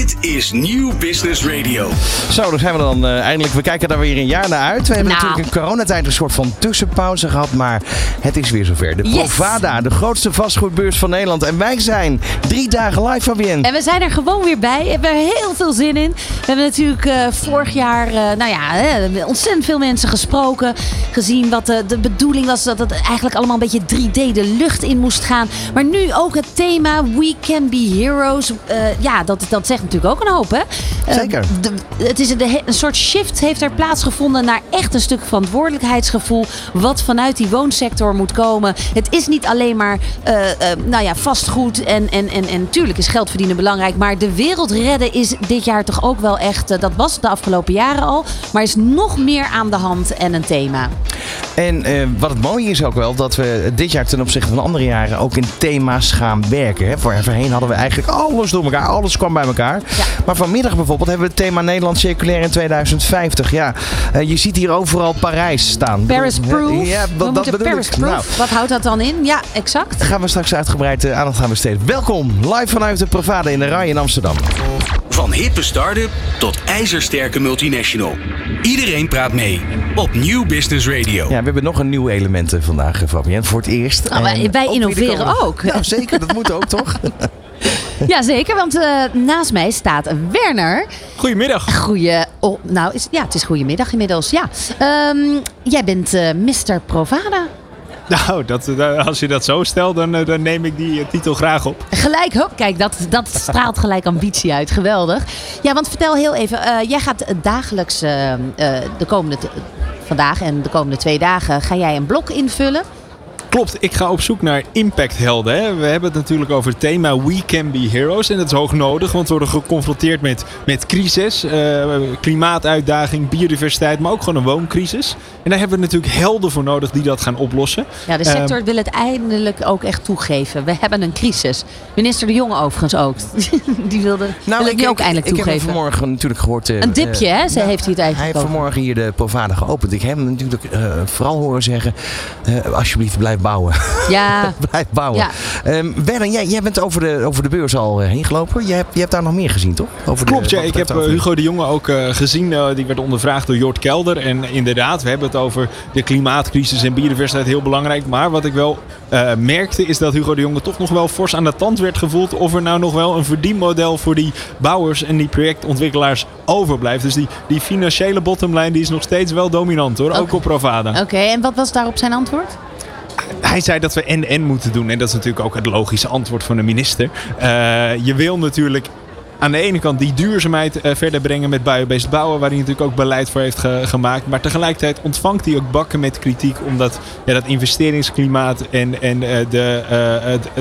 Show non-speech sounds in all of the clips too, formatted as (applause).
Dit is Nieuw Business Radio. Zo, dan zijn we dan eh, eindelijk. We kijken daar weer een jaar naar uit. We hebben Nou. natuurlijk in coronatijd een soort van tussenpauze gehad. Maar het is weer zover. De Yes. Provada, de grootste vastgoedbeurs van Nederland. En wij zijn drie dagen live, Fabienne. En we zijn er gewoon weer bij. We hebben er heel veel zin in. We hebben natuurlijk eh, vorig jaar, eh, nou ja, hè, ontzettend veel mensen gesproken. Gezien wat de, de bedoeling was. Dat het eigenlijk allemaal een beetje 3D de lucht in moest gaan. Maar nu ook het thema We Can Be Heroes. Eh, ja, dat, dat zegt natuurlijk ook een hoop, hè? Eh, Zeker. de- het is een, een soort shift heeft er plaatsgevonden naar echt een stuk verantwoordelijkheidsgevoel. Wat vanuit die woonsector moet komen. Het is niet alleen maar eh, eh, nou ja, vastgoed en, en, en, en natuurlijk is geld verdienen belangrijk. Maar de wereld redden is dit jaar toch ook wel echt, eh, dat was de afgelopen jaren al. Maar is nog meer aan de hand en een thema. En wat het mooie is ook wel, dat we dit jaar ten opzichte van andere jaren ook in thema's gaan werken. Hè. Voor- Voorheen hadden we eigenlijk alles door elkaar, alles kwam bij elkaar. Ja. Maar vanmiddag bijvoorbeeld hebben we het thema Nederland Circulair in 2050. Ja, eh, je ziet hier overal Parijs staan. Paris Proof. Ja, dat bedoel Paris ik. Proof. Nou, Wat houdt dat dan in? Ja, exact. daar gaan we straks uitgebreid eh, aandacht aan besteden. Welkom, live vanuit de Provada in de Rij in Amsterdam. Van hippe start-up tot ijzersterke multinational. Iedereen praat mee op Nieuw Business Radio. Ja, we hebben nog een nieuw element eh, vandaag, Fabienne, voor het eerst. Nou, wij- ook innoveren komende- ook. Ja, zeker, dat moet ook, (laughs) toch? Ja, zeker. Want eh, naast mij staat Werner. Goedemiddag. Goeie, oh, nou, is, ja, het is goedemiddag inmiddels. Ja. Ehm, jij bent eh Mr. Provada. Nou, dat, eh, als je dat zo stelt, dan, dan neem ik die titel graag op. Gelijk, hop, kijk, dat, dat straalt gelijk ambitie uit. Geweldig. Ja, want vertel heel even. jij gaat dagelijks, de komende, vandaag en de komende twee dagen, ga jij een blok invullen. Klopt, ik ga op zoek naar impacthelden. Hè. We hebben het natuurlijk over het thema We Can Be Heroes. En dat is hoog nodig, want we worden geconfronteerd met, met crisis. eh, klimaatuitdaging, biodiversiteit, maar ook gewoon een wooncrisis. En daar hebben we natuurlijk helden voor nodig die dat gaan oplossen. Ja, de sector wil het eindelijk ook echt toegeven. We hebben een crisis. Minister De Jonge overigens ook. (laughs) Die wilde wil het nu ook eindelijk Nou, ik heb hem toegeven. vanmorgen natuurlijk gehoord. eh, Een dipje, eh, hè? Ze heeft hij het Hij eigenlijk heeft ook. vanmorgen hier de Provada geopend. Ik heb hem natuurlijk eh, vooral horen zeggen: eh, alsjeblieft, blijf bouwen. Ja, (laughs) blijf bouwen. Ja. Ehm, Werner, jij, jij bent over de, over de beurs al eh, heen gelopen. Je hebt, je hebt daar nog meer gezien, toch? Over de- Klopt, ja. Ik heb eh, over- Hugo de Jonge ook eh, gezien. eh, die werd ondervraagd door Jort Kelder. En inderdaad, we hebben het over de klimaatcrisis en biodiversiteit heel belangrijk. Maar wat ik wel eh, merkte is dat Hugo de Jonge toch nog wel fors aan de tand werd gevoeld. Of er nou nog wel een verdienmodel voor die bouwers en die projectontwikkelaars overblijft. Dus die, die financiële bottomline die is nog steeds wel dominant hoor. Ook op Provada. oké. En wat was daarop zijn antwoord? Hij zei dat we en-en moeten doen. En dat is natuurlijk ook het logische antwoord van de minister. Eh, je wil natuurlijk aan de ene kant die duurzaamheid eh, verder brengen met biobased bouwen. Waar hij natuurlijk ook beleid voor heeft ge- gemaakt. Maar tegelijkertijd ontvangt hij ook bakken met kritiek. Omdat ja, dat investeringsklimaat en, en eh, de,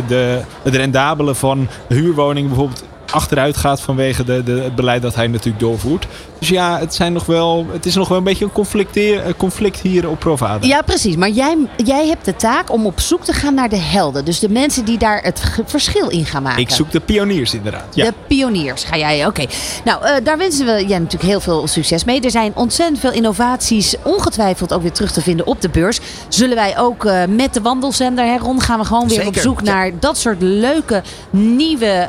de, het rendabele van huurwoningen bijvoorbeeld achteruit gaat vanwege de, de, het beleid dat hij natuurlijk doorvoert. Dus ja, het, zijn nog wel, het is nog wel een beetje een conflicteer- eh, conflict hier op Provada. Ja, precies. Maar jij, jij hebt de taak om op zoek te gaan naar de helden. Dus de mensen die daar het verschil in gaan maken. Ik zoek de pioniers inderdaad. Ja. De pioniers ga jij. Oké. Nou, eh, daar wensen we jij natuurlijk heel veel succes mee. Er zijn ontzettend veel innovaties, ongetwijfeld ook weer terug te vinden op de beurs. Zullen wij ook eh, met de wandelzender, hè, Ron, gaan we gewoon weer op zoek ja. naar dat soort leuke nieuwe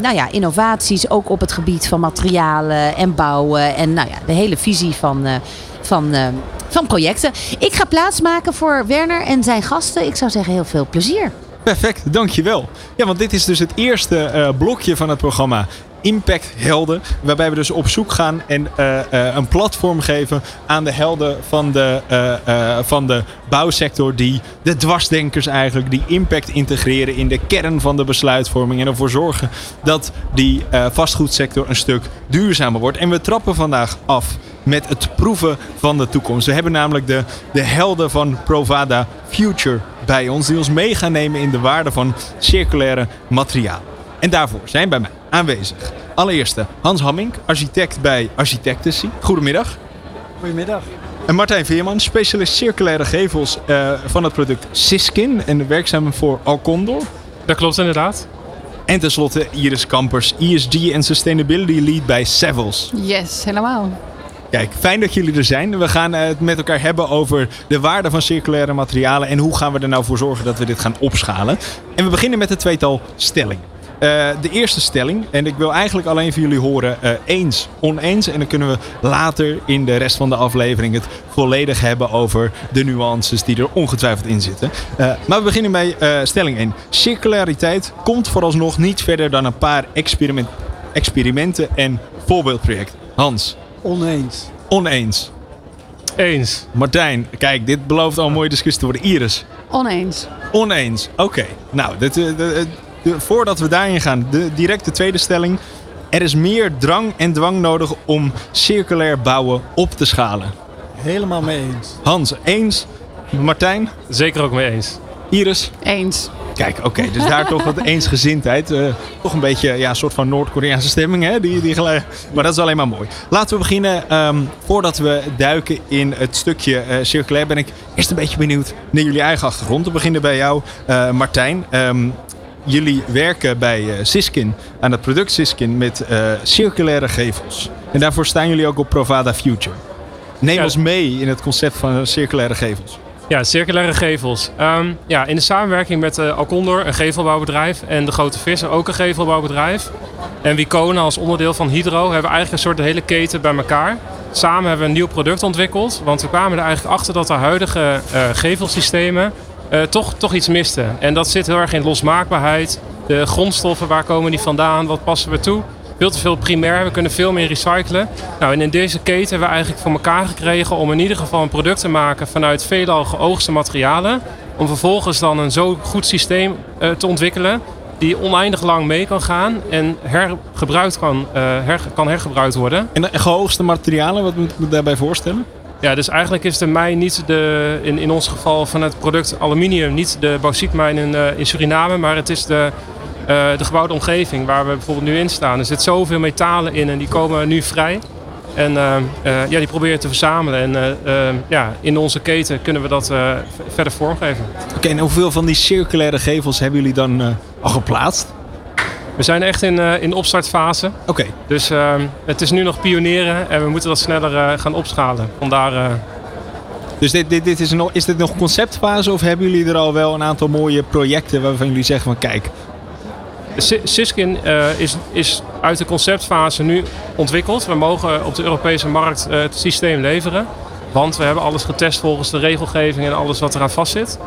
nou ja, innovaties. Ook op het gebied van materialen en bouwen. En nou ja, de hele visie van, eh, van, eh, van projecten. Ik ga plaatsmaken voor Werner en zijn gasten. Ik zou zeggen, heel veel plezier. Perfect, dankjewel. Ja, want dit is dus het eerste eh, blokje van het programma Impact Helden. Waarbij we dus op zoek gaan en eh, eh, een platform geven aan de helden van de, eh, van de bouwsector. Die de dwarsdenkers eigenlijk, die impact integreren in de kern van de besluitvorming. En ervoor zorgen dat die vastgoedsector een stuk duurzamer wordt. En we trappen vandaag af met het proeven van de toekomst. We hebben namelijk de, de helden van Provada Future bij ons. Die ons mee gaan nemen in de waarde van circulaire materialen. En daarvoor zijn bij mij aanwezig. Allereerst Hans Hamming, architect bij Architectency. Goedemiddag. Goedemiddag. En Martijn Veerman, specialist circulaire gevels eh, van het product Siskin. En werkzaam voor Alcondor. Dat klopt inderdaad. En tenslotte Iris Kampers, ESG en Sustainability Lead bij Savills. Yes, helemaal. Kijk, fijn dat jullie er zijn. We gaan eh, het met elkaar hebben over de waarde van circulaire materialen en hoe gaan we er nou voor zorgen dat we dit gaan opschalen. En we beginnen met het tweetal stellingen. De eerste stelling. En ik wil eigenlijk alleen van jullie horen eh, eens, oneens. En dan kunnen we later in de rest van de aflevering het volledig hebben over de nuances die er ongetwijfeld in zitten. Eh, maar we beginnen bij eh, stelling 1. Circulariteit komt vooralsnog niet verder dan een paar experiment, experimenten en voorbeeldprojecten. Hans, Oneens. oneens. Eens. Martijn, kijk, dit belooft al een mooie discussie te worden. Iris, Oneens. oneens. Oké, nou, dit, eh, de- de- de- voordat we daarin gaan, de directe tweede stelling. Er is meer drang en dwang nodig om circulair bouwen op te schalen. Helemaal mee eens. Hans, eens. Martijn, Zeker ook mee eens. Iris. Eens. Kijk, oké, dus daar toch wat eensgezindheid. Eh, toch een beetje ja, een soort van Noord-Koreaanse stemming, hè? Die, die gele- maar dat is alleen maar mooi. Laten we beginnen. ehm, voordat we duiken in het stukje eh, circulair, ben ik eerst een beetje benieuwd naar jullie eigen achtergrond. We beginnen bij jou, eh, Martijn. Ehm, jullie werken bij eh, Siskin, aan het product Siskin, met eh, circulaire gevels. En daarvoor staan jullie ook op Provada Future. Neem Ja. ons mee in het concept van eh, circulaire gevels. Ja, circulaire gevels. Ehm, ja, in de samenwerking met uh, Alcondor, een gevelbouwbedrijf, en de Grote Visser, ook een gevelbouwbedrijf. En Wicona als onderdeel van Hydro hebben we eigenlijk een soort de hele keten bij elkaar. Samen hebben we een nieuw product ontwikkeld, want we kwamen er eigenlijk achter dat de huidige gevelsystemen eh, toch, toch iets misten. En dat zit heel erg in losmaakbaarheid, de grondstoffen, waar komen die vandaan, wat passen we toe. Veel te veel primair, we kunnen veel meer recyclen. Nou, en in deze keten hebben we eigenlijk voor elkaar gekregen om in ieder geval een product te maken vanuit veelal geoogste materialen. Om vervolgens dan een zo goed systeem eh, te ontwikkelen die oneindig lang mee kan gaan en hergebruikt kan, eh, kan hergebruikt worden. En de gehoogste materialen, wat moet ik daarbij voorstellen? Ja, dus eigenlijk is de mijn niet de, in, in ons geval van het product aluminium, niet de bauxietmijn in, uh, in Suriname, maar het is de, uh, de gebouwde omgeving waar we bijvoorbeeld nu in staan. Er zit zoveel metalen in en die komen nu vrij. En uh, ja, die proberen te verzamelen. En ja, in onze keten kunnen we dat verder vormgeven. Oké, en hoeveel van die circulaire gevels hebben jullie dan al geplaatst? We zijn echt in, uh, in de opstartfase. Oké. Okay. Dus uh, het is nu nog pionieren en we moeten dat sneller uh, gaan opschalen. Vandaar. Dus dit, dit, dit is, nog, is dit nog conceptfase of hebben jullie er al wel een aantal mooie projecten waarvan jullie zeggen van kijk. Siskin is, is uit de conceptfase nu ontwikkeld. We mogen op de Europese markt het systeem leveren. Want we hebben alles getest volgens de regelgeving en alles wat eraan vastzit.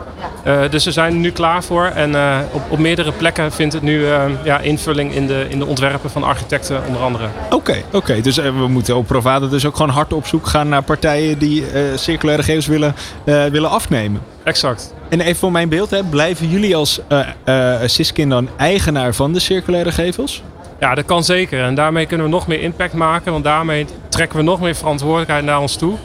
Uh, dus we zijn er nu klaar voor. En uh, op, op, meerdere plekken vindt het nu uh, ja, invulling in de, in de ontwerpen van architecten onder andere. Oké, okay, oké. Okay. dus we moeten op Provada dus ook gewoon hard op zoek gaan naar partijen die circulaire gevels willen, willen afnemen. Exact. En even voor mijn beeld, hè, blijven jullie als Siskin dan eigenaar van de circulaire gevels? Ja, dat kan zeker. En daarmee kunnen we nog meer impact maken. Want daarmee trekken we nog meer verantwoordelijkheid naar ons toe.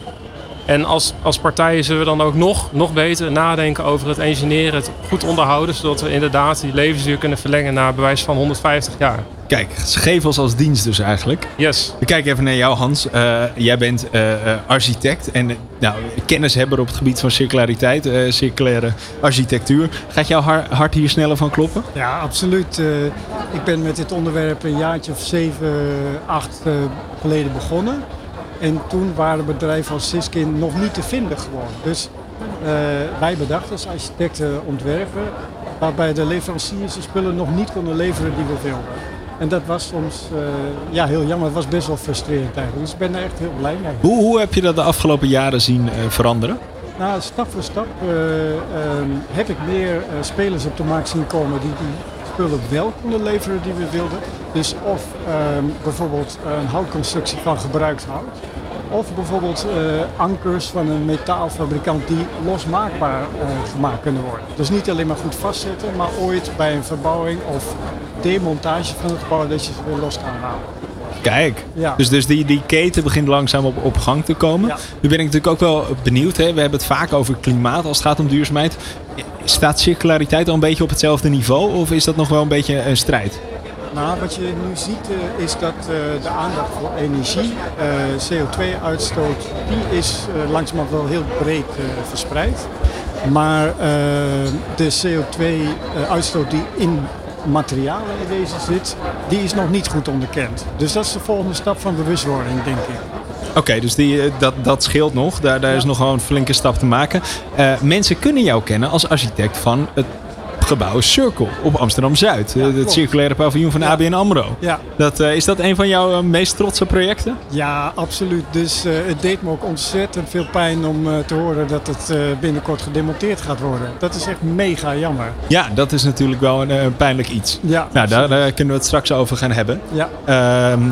En als, als partijen zullen we dan ook nog, nog beter nadenken over het engineeren, het goed onderhouden, zodat we inderdaad die levensduur kunnen verlengen naar bewijs van 150 jaar. Kijk, gevels als dienst dus eigenlijk. Yes. Ik kijk even naar jou Hans. Uh, jij bent uh, uh, architect en nou, kennishebber op het gebied van circulariteit, circulaire architectuur. Gaat jouw hart hier sneller van kloppen? Eh, Ja, absoluut. ik ben met dit onderwerp een jaartje of zeven, acht geleden begonnen. En toen waren bedrijven als Siskin nog niet te vinden gewoon. Dus uh, wij bedachten als architecten ontwerpen waarbij de leveranciers de spullen nog niet konden leveren die we wilden. En dat was soms uh, ja, heel jammer, het was best wel frustrerend eigenlijk. Dus ik ben daar echt heel blij mee. Hoe, hoe heb je dat de afgelopen jaren zien uh, veranderen? Nou, stap voor stap um, heb ik meer spelers op de markt zien komen die die wel konden leveren die we wilden. Dus of um, bijvoorbeeld een houtconstructie van gebruikt hout. Of bijvoorbeeld uh, ankers van een metaalfabrikant die losmaakbaar uh, gemaakt kunnen worden. Dus niet alleen maar goed vastzetten, maar ooit bij een verbouwing of demontage van het gebouw dat je ze weer los kan halen. Kijk, ja. dus, dus die, die keten begint langzaam op, op gang te komen. Ja. Nu ben ik natuurlijk ook wel benieuwd. Hè? We hebben het vaak over klimaat als het gaat om duurzaamheid. Staat circulariteit al een beetje op hetzelfde niveau of is dat nog wel een beetje een strijd? Nou, wat je nu ziet uh, is dat uh, de aandacht voor energie, uh, CO2-uitstoot, die is langzamerhand wel heel breed verspreid. Maar de CO2-uitstoot die in materialen in deze zit, die is nog niet goed onderkend. Dus dat is de volgende stap van bewustwording, denk ik. Oké, okay, dus die, dat, dat scheelt nog. Daar, daar ja. is nog gewoon een flinke stap te maken. Uh, mensen kunnen jou kennen als architect van het gebouw Circle op Amsterdam-Zuid. Eh, het circulaire paviljoen van ABN AMRO. Ja, Dat, eh, is dat een van jouw eh, meest trotse projecten? ja absoluut. Dus het deed me ook ontzettend veel pijn om te horen dat het binnenkort gedemonteerd gaat worden. Dat is echt mega jammer. Ja, dat is natuurlijk wel een, pijnlijk iets. Ja, Nou, daar kunnen we het straks over gaan hebben. ja. Ehm,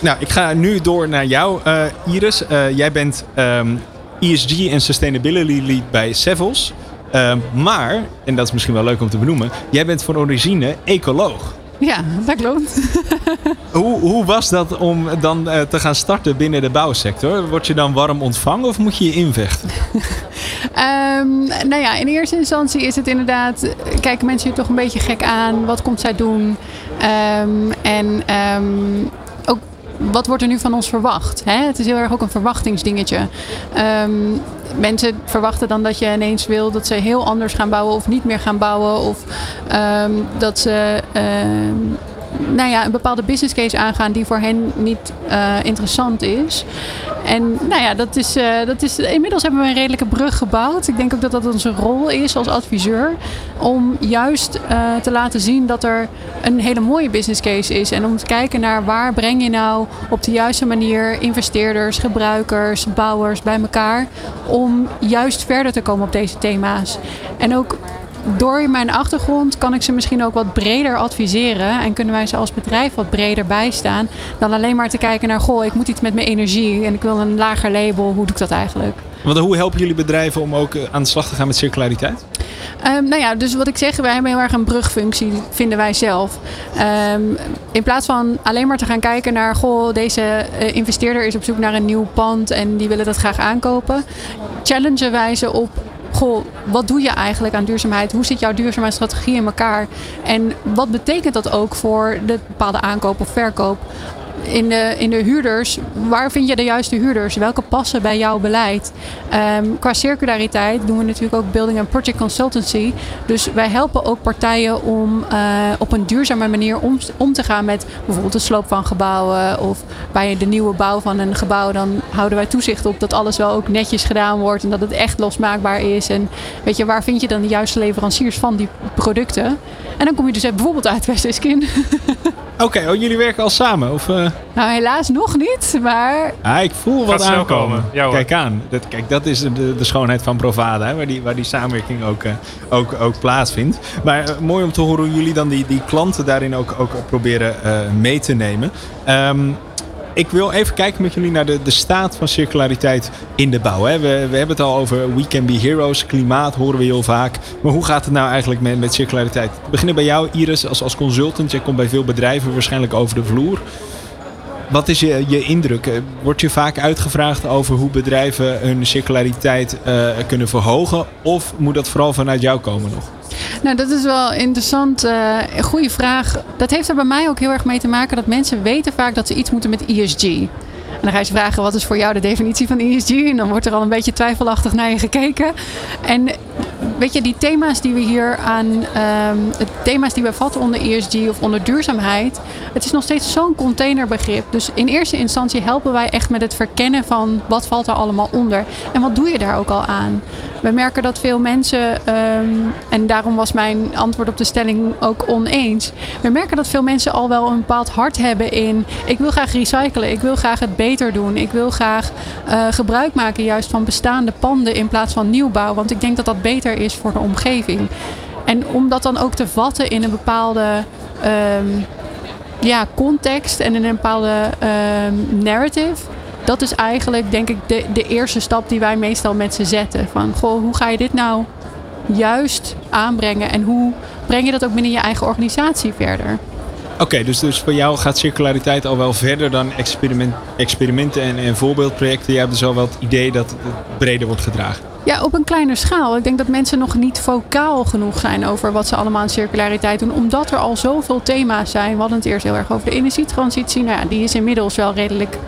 nou, ik ga nu door naar jou, Iris. Jij bent ehm, ESG en Sustainability Lead bij Sevels. Ehm, maar, en dat is misschien wel leuk om te benoemen, jij bent van origine ecoloog. Ja, dat klopt. (laughs) Hoe, hoe was dat om dan eh, te gaan starten binnen de bouwsector? Word je dan warm ontvangen of moet je je invechten? (laughs) Ehm, nou ja, in eerste instantie is het inderdaad, kijken mensen je toch een beetje gek aan. Wat komt zij doen? Ehm, en wat wordt er nu van ons verwacht? Hè? Het is heel erg ook een verwachtingsdingetje. Ehm, mensen verwachten dan dat je ineens wil dat ze heel anders gaan bouwen of niet meer gaan bouwen. Of ehm, dat ze ehm, nou ja, een bepaalde business case aangaan die voor hen niet eh, interessant is. En nou ja, dat is, eh, dat is, inmiddels hebben we een redelijke brug gebouwd. Ik denk ook dat dat onze rol is als adviseur. Om juist eh, te laten zien dat er een hele mooie business case is. En om te kijken naar waar breng je nou op de juiste manier investeerders, gebruikers, bouwers bij elkaar. Om juist verder te komen op deze thema's. En ook door mijn achtergrond kan ik ze misschien ook wat breder adviseren. En kunnen wij ze als bedrijf wat breder bijstaan. Dan alleen maar te kijken naar, goh, ik moet iets met mijn energie. En ik wil een lager label. Hoe doe ik dat eigenlijk? Want hoe helpen jullie bedrijven om ook eh, aan de slag te gaan met circulariteit? Ehm, nou ja, dus wat ik zeg, wij hebben heel erg een brugfunctie, vinden wij zelf. Ehm, in plaats van alleen maar te gaan kijken naar, goh, deze eh, investeerder is op zoek naar een nieuw pand en die willen dat graag aankopen. Challengen wij ze op, goh, wat doe je eigenlijk aan duurzaamheid? Hoe zit jouw duurzaamheidsstrategie in elkaar? En wat betekent dat ook voor de bepaalde aankoop of verkoop? In de, in de huurders, waar vind je de juiste huurders? Welke passen bij jouw beleid? Ehm, qua circulariteit doen we natuurlijk ook building en project consultancy. Dus wij helpen ook partijen om eh, op een duurzame manier om, te gaan met bijvoorbeeld de sloop van gebouwen. Of bij de nieuwe bouw van een gebouw, dan houden wij toezicht op dat alles wel ook netjes gedaan wordt. En dat het echt losmaakbaar is. En weet je, waar vind je dan de juiste leveranciers van die producten? En dan kom je dus bijvoorbeeld uit West-Iskin. (laughs) Oké, oh, jullie werken al samen? Of, eh? Nou, helaas nog niet, maar Ah, ik voel wat Gaat snel aankomen. komen. Ja, hoor. kijk aan. Dat, kijk, dat is de, de schoonheid van Provada, hè, waar, die, waar die samenwerking ook, eh, ook, ook plaatsvindt. Maar eh, mooi om te horen hoe jullie dan die, die klanten daarin ook, ook proberen eh, mee te nemen. Ehm, ik wil even kijken met jullie naar de, de staat van circulariteit in de bouw. Hè. We, we hebben het al over We Can Be Heroes, klimaat horen we heel vaak. Maar hoe gaat het nou eigenlijk met, met circulariteit? We beginnen bij jou, Iris, als, als consultant. Jij komt bij veel bedrijven waarschijnlijk over de vloer. Wat is je, je indruk? Eh, Word je vaak uitgevraagd over hoe bedrijven hun circulariteit eh, kunnen verhogen? Of moet dat vooral vanuit jou komen nog? Nou, dat is wel interessant. Een goede vraag. Dat heeft er bij mij ook heel erg mee te maken dat mensen weten vaak dat ze iets moeten met ESG. En dan ga je vragen, wat is voor jou de definitie van ESG? En dan wordt er al een beetje twijfelachtig naar je gekeken. En weet je, die thema's die we hier aan, de thema's die we vatten onder ESG of onder duurzaamheid, het is nog steeds zo'n containerbegrip. Dus in eerste instantie helpen wij echt met het verkennen van wat valt er allemaal onder. En wat doe je daar ook al aan? We merken dat veel mensen, ehm, en daarom was mijn antwoord op de stelling ook oneens. We merken dat veel mensen al wel een bepaald hart hebben in. Ik wil graag recyclen, ik wil graag het beter doen. Ik wil graag eh, gebruik maken juist van bestaande panden in plaats van nieuwbouw. Want ik denk dat dat beter is voor de omgeving. En om dat dan ook te vatten in een bepaalde ehm, ja, context en in een bepaalde ehm, narrative. Dat is eigenlijk, denk ik, de, de eerste stap die wij meestal met ze zetten. Van, goh, hoe ga je dit nou juist aanbrengen? En hoe breng je dat ook binnen je eigen organisatie verder? Oké, dus, dus voor jou gaat circulariteit al wel verder dan experiment, experimenten en, en voorbeeldprojecten. Je hebt dus al wel het idee dat het breder wordt gedragen. Ja, op een kleine schaal. Ik denk dat mensen nog niet vocaal genoeg zijn over wat ze allemaal aan circulariteit doen. Omdat er al zoveel thema's zijn. We hadden het eerst heel erg over de energietransitie. Nou ja, die is inmiddels wel redelijk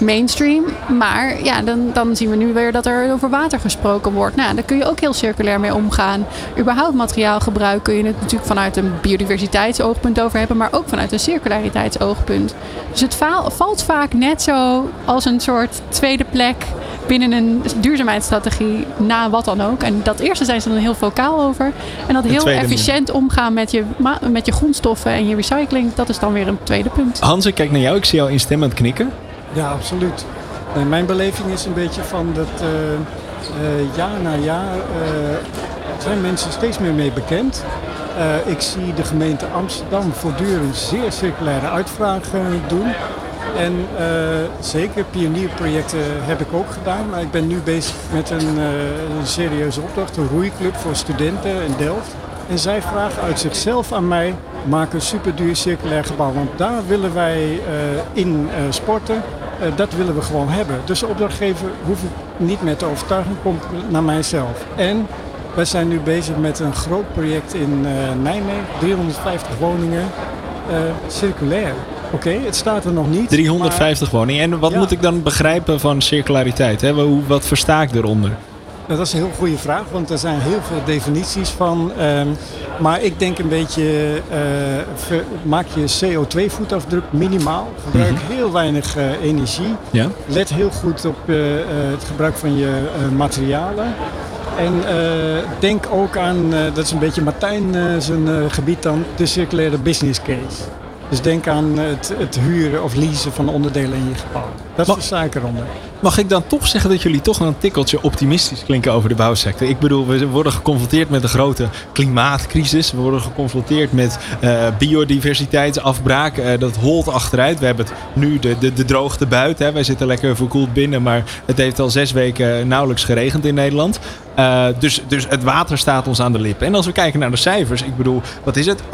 mainstream. Maar ja, dan, dan zien we nu weer dat er over water gesproken wordt. Nou, daar kun je ook heel circulair mee omgaan. Überhaupt materiaalgebruik kun je het natuurlijk vanuit een biodiversiteitsoogpunt over hebben, maar ook vanuit een circulariteitsoogpunt. Dus het valt vaak net zo als een soort tweede plek binnen een duurzaamheidsstrategie na wat dan ook. En dat eerste zijn ze dan heel vocaal over. En dat heel efficiënt omgaan met je, met je grondstoffen en je recycling, dat is dan weer een tweede punt. Hans, ik kijk naar jou. Ik zie jou instemmend knikken. Ja, absoluut. mijn beleving is een beetje van dat jaar na jaar zijn mensen steeds meer mee bekend. ik zie de gemeente Amsterdam voortdurend zeer circulaire uitvragen doen. En uh, zeker pionierprojecten heb ik ook gedaan. Maar ik ben nu bezig met een, uh, een serieuze opdracht. Een roeiclub voor studenten in Delft. En zij vragen uit zichzelf aan mij, maak een superduur circulair gebouw. Want daar willen wij in sporten. Dat willen we gewoon hebben. Dus de opdrachtgever hoef ik niet meer te overtuigen, komt naar mijzelf. En wij zijn nu bezig met een groot project in Nijmegen. 350 woningen, circulair. Oké, het staat er nog niet. 350 woningen. En wat moet ik dan begrijpen van circulariteit? Hè? Wat versta ik eronder? Nou, dat is een heel goede vraag, want er zijn heel veel definities van. Um, maar ik denk een beetje, uh, maak je CO2-voetafdruk minimaal. Gebruik mm -hmm. heel weinig uh, energie. Ja. Let heel goed op uh, het gebruik van je materialen. En denk ook aan, dat is een beetje Martijn zijn gebied dan, de circulaire business case. Dus denk aan het, het huren of leasen van onderdelen in je gebouw. Dat is de eronder. Mag ik dan toch zeggen dat jullie toch een tikkeltje optimistisch klinken over de bouwsector? Ik bedoel, we worden geconfronteerd met een grote klimaatcrisis. We worden geconfronteerd met uh, biodiversiteitsafbraak. Uh, dat holt achteruit. We hebben het nu de, de, de droogte buiten. Hè. Wij zitten lekker verkoeld binnen, maar het heeft al zes weken nauwelijks geregend in Nederland. Uh, dus, dus het water staat ons aan de lippen. En als we kijken naar de cijfers, ik bedoel, wat is het? 8%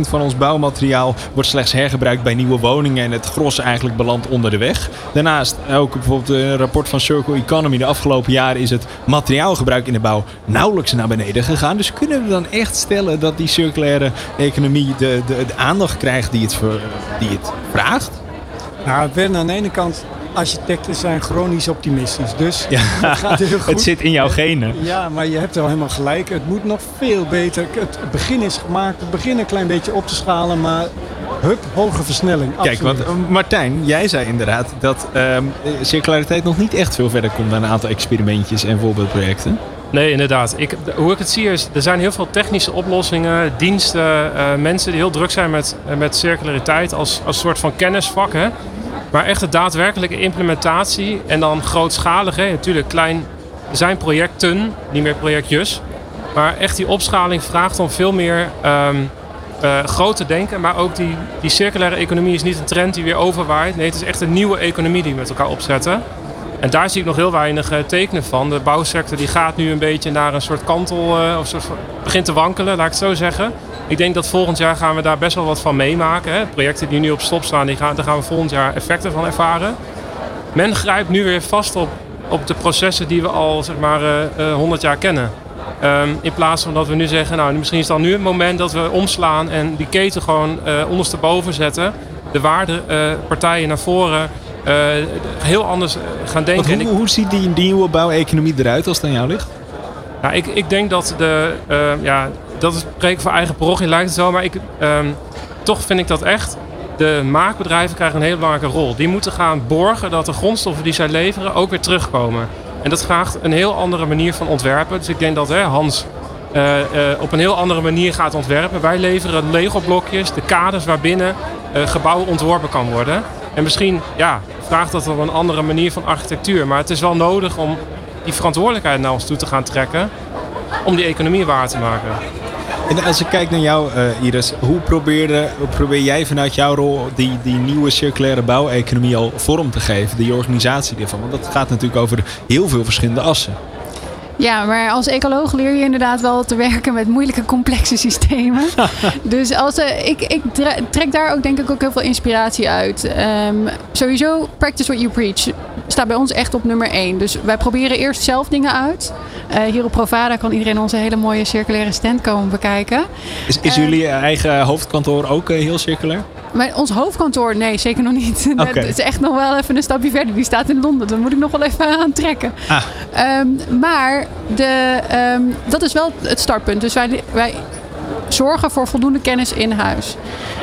van ons bouwmateriaal wordt slechts hergebruikt bij nieuwe woningen en het gros eigenlijk belandt onder de weg. Daarnaast ook bijvoorbeeld een rapport van Circle Economy. De afgelopen jaren is het materiaalgebruik in de bouw nauwelijks naar beneden gegaan. Dus kunnen we dan echt stellen dat die circulaire economie de, de, de aandacht krijgt die het, ver, die het vraagt? Nou, Ben, aan de ene kant architecten zijn chronisch optimistisch. Dus ja, het gaat heel (laughs) goed. Het zit in jouw genen. Ja, maar je hebt wel helemaal gelijk. Het moet nog veel beter. Het begin is gemaakt. Het begin een klein beetje op te schalen. Maar hup, hoge versnelling. Kijk, want eh, Martijn, jij zei inderdaad dat um, circulariteit nog niet echt veel verder komt dan een aantal experimentjes en voorbeeldprojecten. Nee, inderdaad. Ik, hoe ik het zie is, er zijn heel veel technische oplossingen, diensten, uh, mensen die heel druk zijn met, met circulariteit als, als soort van kennisvak. Hè? Maar echt de daadwerkelijke implementatie en dan grootschalig, hè? natuurlijk klein, er zijn projecten, niet meer projectjes. Maar echt die opschaling vraagt om veel meer um, uh, groot te denken. Maar ook die, die circulaire economie is niet een trend die weer overwaait. Nee, het is echt een nieuwe economie die we met elkaar opzetten. En daar zie ik nog heel weinig uh, tekenen van. De bouwsector die gaat nu een beetje naar een soort kantel, uh, of soort, begint te wankelen, laat ik het zo zeggen. Ik denk dat volgend jaar gaan we daar best wel wat van meemaken. Hè. Projecten die nu op stop staan, die gaan, daar gaan we volgend jaar effecten van ervaren. Men grijpt nu weer vast op, op de processen die we al zeg maar, uh, uh, 100 jaar kennen. Um, in plaats van dat we nu zeggen, nou misschien is dan nu het moment dat we omslaan en die keten gewoon uh, ondersteboven zetten. De waardepartijen naar voren uh, heel anders gaan denken. Hoe, hoe, ziet die, die nieuwe bouweconomie eruit als het aan jou ligt? Nou, ik, ik denk dat de, uh, ja, dat is spreken voor eigen parochie lijkt het zo, maar ik, um, toch vind ik dat echt. De maakbedrijven krijgen een hele belangrijke rol. Die moeten gaan borgen dat de grondstoffen die zij leveren ook weer terugkomen. En dat vraagt een heel andere manier van ontwerpen. Dus ik denk dat hè, Hans uh, uh, op een heel andere manier gaat ontwerpen. Wij leveren Lego-blokjes, de kaders waarbinnen uh, gebouwen ontworpen kan worden. En misschien ja, vraagt dat wel een andere manier van architectuur. Maar het is wel nodig om die verantwoordelijkheid naar ons toe te gaan trekken. Om die economie waar te maken. En als ik kijk naar jou, uh, Iris, hoe, probeerde, probeer jij vanuit jouw rol die, die nieuwe circulaire bouweconomie al vorm te geven, die organisatie ervan? Want dat gaat natuurlijk over heel veel verschillende assen. Ja, maar als ecoloog leer je inderdaad wel te werken met moeilijke, complexe systemen. (laughs) dus als, uh, ik, ik trek daar ook denk ik ook heel veel inspiratie uit. Um, sowieso, practice what you preach staat bij ons echt op nummer één. Dus wij proberen eerst zelf dingen uit. Uh, hier op Provada kan iedereen onze hele mooie circulaire stand komen bekijken. Is, is uh, jullie eigen hoofdkantoor ook heel circulair? maar ons hoofdkantoor, nee, zeker nog niet. (laughs) Het is echt nog wel even een stapje verder. Die staat in Londen. Daar moet ik nog wel even (laughs) aan trekken. Ah. Ehm, maar de, ehm, dat is wel het startpunt. Dus wij, wij zorgen voor voldoende kennis in huis.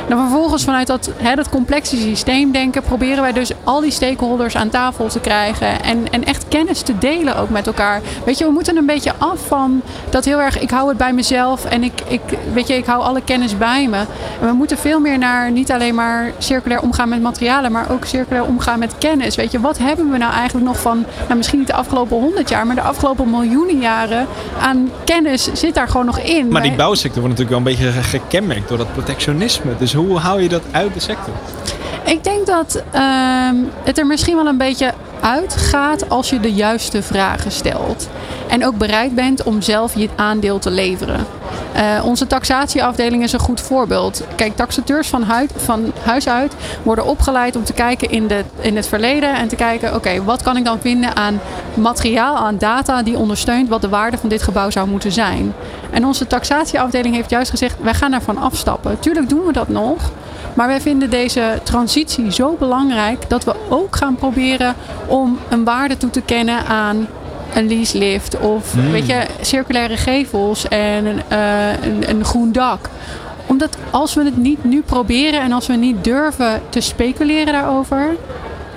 Dan vervolgens vanuit dat, hè, dat complexe systeemdenken proberen wij dus al die stakeholders aan tafel te krijgen. En, en echt kennis te delen ook met elkaar. Weet je, we moeten een beetje af van dat heel erg, ik hou het bij mezelf en ik, ik, weet je, ik hou alle kennis bij me. En we moeten veel meer naar niet alleen maar circulair omgaan met materialen, maar ook circulair omgaan met kennis. Weet je, wat hebben we nou eigenlijk nog van, nou misschien niet de afgelopen honderd jaar, maar de afgelopen miljoenen jaren aan kennis zit daar gewoon nog in. Maar die bouwsector wordt natuurlijk wel een beetje ge- gekenmerkt door dat protectionisme. Dus hoe hou je dat uit de sector? Ik denk dat ehm, het er misschien wel een beetje uitgaat als je de juiste vragen stelt. En ook bereid bent om zelf je aandeel te leveren. Eh, onze taxatieafdeling is een goed voorbeeld. Kijk, taxateurs van, van huis uit worden opgeleid om te kijken in, de, in het verleden en te kijken, oké, wat kan ik dan vinden aan materiaal, aan data die ondersteunt wat de waarde van dit gebouw zou moeten zijn. En onze taxatieafdeling heeft juist gezegd, wij gaan daarvan afstappen. Tuurlijk doen we dat nog, maar wij vinden deze transitie zo belangrijk dat we ook gaan proberen om een waarde toe te kennen aan een leaselift of weet je, circulaire gevels en een, eh, een, een groen dak. Omdat als we het niet nu proberen en als we niet durven te speculeren daarover,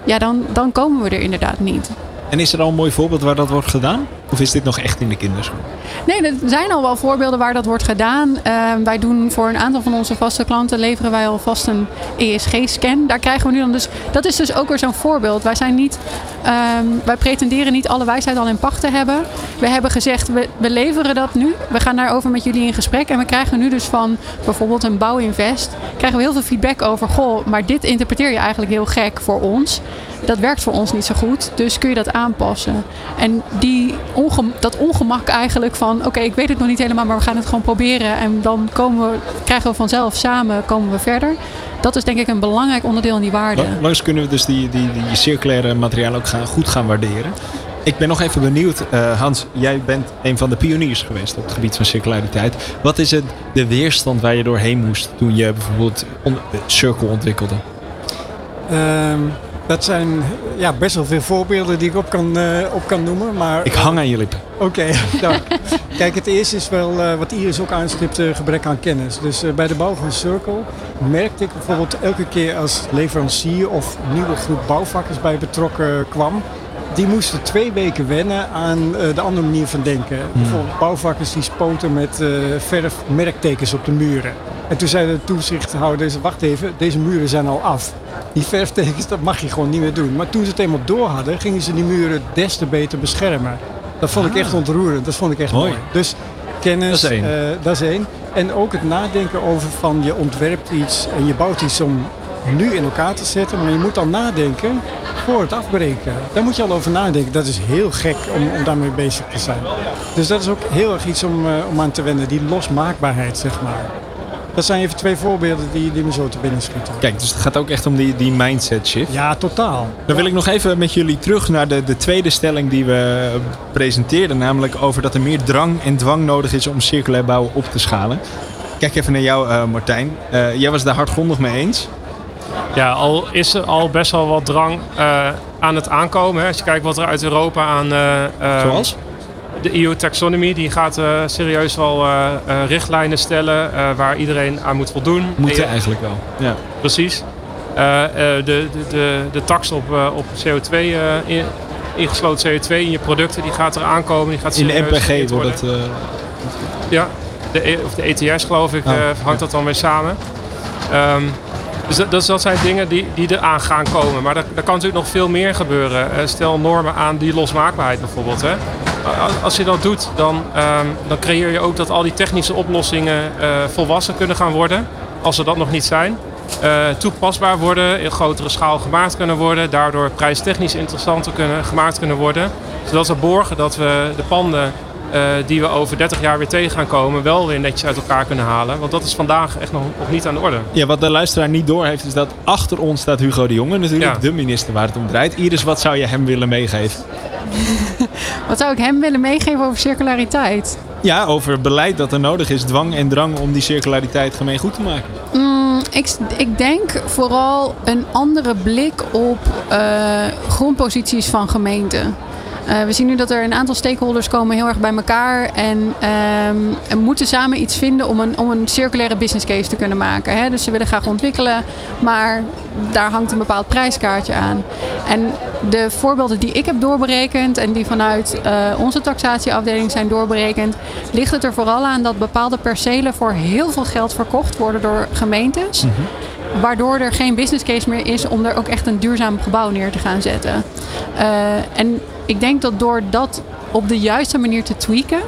ja, dan, dan komen we er inderdaad niet. En is er al een mooi voorbeeld waar dat wordt gedaan? Of is dit nog echt in de kinderschoen? Nee, er zijn al wel voorbeelden waar dat wordt gedaan. Eh, wij doen voor een aantal van onze vaste klanten leveren wij alvast een ESG-scan. Daar krijgen we nu dan dus. Dat is dus ook weer zo'n voorbeeld. Wij zijn niet. ehm, wij pretenderen niet alle wijsheid al in pacht te hebben. We hebben gezegd, we, we leveren dat nu. We gaan daarover met jullie in gesprek. En we krijgen nu dus van bijvoorbeeld een bouwinvest. Krijgen we heel veel feedback over. Goh, maar dit interpreteer je eigenlijk heel gek voor ons. Dat werkt voor ons niet zo goed. Dus kun je dat aanpassen. En die ongem- dat ongemak eigenlijk van... oké, ik weet het nog niet helemaal, maar we gaan het gewoon proberen. En dan komen we, krijgen we vanzelf samen komen we verder. Dat is denk ik een belangrijk onderdeel in die waarde. La- Langs kunnen we dus die, die, die circulaire materialen ook gaan, goed gaan waarderen. Ik ben nog even benieuwd, eh, Hans, jij bent een van de pioniers geweest op het gebied van circulariteit. Wat is het, de weerstand waar je doorheen moest toen je bijvoorbeeld on- Circle ontwikkelde? Ehm, dat zijn ja, best wel veel voorbeelden die ik op kan, eh, op kan noemen. Maar, Ik hang aan je lippen. Oké, (laughs) dank. Kijk, het eerste is wel eh, wat Iris ook aanstipt, eh, gebrek aan kennis. Dus bij de bouw van Circle merkte ik bijvoorbeeld elke keer als leverancier of nieuwe groep bouwvakkers bij betrokken kwam. Die moesten twee weken wennen aan de andere manier van denken. Bijvoorbeeld bouwvakkers die spoten met verf merktekens op de muren. En toen zei de toezichthouders, wacht even, deze muren zijn al af. Die verftekens, dat mag je gewoon niet meer doen. Maar toen ze het eenmaal door hadden, gingen ze die muren des te beter beschermen. Dat vond ik echt ontroerend. Dat vond ik echt Mooi. mooi. Dus kennis, Dat is één. eh, dat is één. En ook het nadenken over van je ontwerpt iets en je bouwt iets om nu in elkaar te zetten. Maar je moet dan nadenken voor het afbreken. Daar moet je al over nadenken. Dat is heel gek om, om daarmee bezig te zijn. Dus dat is ook heel erg iets om, eh, om aan te wennen. Die losmaakbaarheid, zeg maar. Dat zijn even twee voorbeelden die, die me zo te binnen schieten. Kijk, dus het gaat ook echt om die, die mindset shift. Ja, totaal. Dan wil ik nog even met jullie terug naar de, de tweede stelling die we presenteerden. Namelijk over dat er meer drang en dwang nodig is om circulair bouwen op te schalen. Kijk even naar jou, eh, Martijn. Eh, jij was daar hardgrondig mee eens. Ja, al is er al best wel wat drang eh, aan het aankomen. Hè. Als je kijkt wat er uit Europa aan... Zoals? De EU-taxonomy die gaat eh, serieus wel eh, eh, richtlijnen stellen waar iedereen aan moet voldoen. Moeten Eh, eigenlijk wel. Ja. Precies. De, de, de, de tax op, op CO2, eh, in- ingesloten CO2 in je producten, die gaat er aankomen. Die gaat In de MPG wordt het... Ja, de, E- of de ETS geloof ik, Oh, ja. hangt dat dan weer samen. Ehm, dus dat, dus dat zijn dingen die, die eraan gaan komen. Maar er, kan natuurlijk nog veel meer gebeuren. Stel normen aan die losmaakbaarheid bijvoorbeeld. Hè. Als, je dat doet, dan, ehm, dan creëer je ook dat al die technische oplossingen eh, volwassen kunnen gaan worden. Als ze dat nog niet zijn. Eh, toepasbaar worden, in grotere schaal gemaakt kunnen worden. Daardoor prijstechnisch interessanter kunnen, gemaakt kunnen worden. Zodat we borgen dat we de panden eh, die we over 30 jaar weer tegen gaan komen, wel weer netjes uit elkaar kunnen halen. Want dat is vandaag echt nog, nog niet aan de orde. Ja, wat de luisteraar niet doorheeft is dat achter ons staat Hugo de Jonge. Natuurlijk Ja. de minister waar het om draait. Iris, wat zou je hem willen meegeven? (laughs) Wat zou ik hem willen meegeven over circulariteit? Ja, over beleid dat er nodig is. Dwang en drang om die circulariteit gemeen goed te maken. Mm, ik, ik denk vooral een andere blik op uh, grondposities van gemeenten. Uh, we zien nu dat er een aantal stakeholders komen heel erg bij elkaar en, um, en moeten samen iets vinden om een, om een circulaire business case te kunnen maken. Hè? Dus ze willen graag ontwikkelen, maar daar hangt een bepaald prijskaartje aan. En de voorbeelden die ik heb doorberekend en die vanuit uh, onze taxatieafdeling zijn doorberekend, ligt het er vooral aan dat bepaalde percelen voor heel veel geld verkocht worden door gemeentes. Mm -hmm waardoor er geen business case meer is om er ook echt een duurzaam gebouw neer te gaan zetten. Uh, en ik denk dat door dat op de juiste manier te tweaken,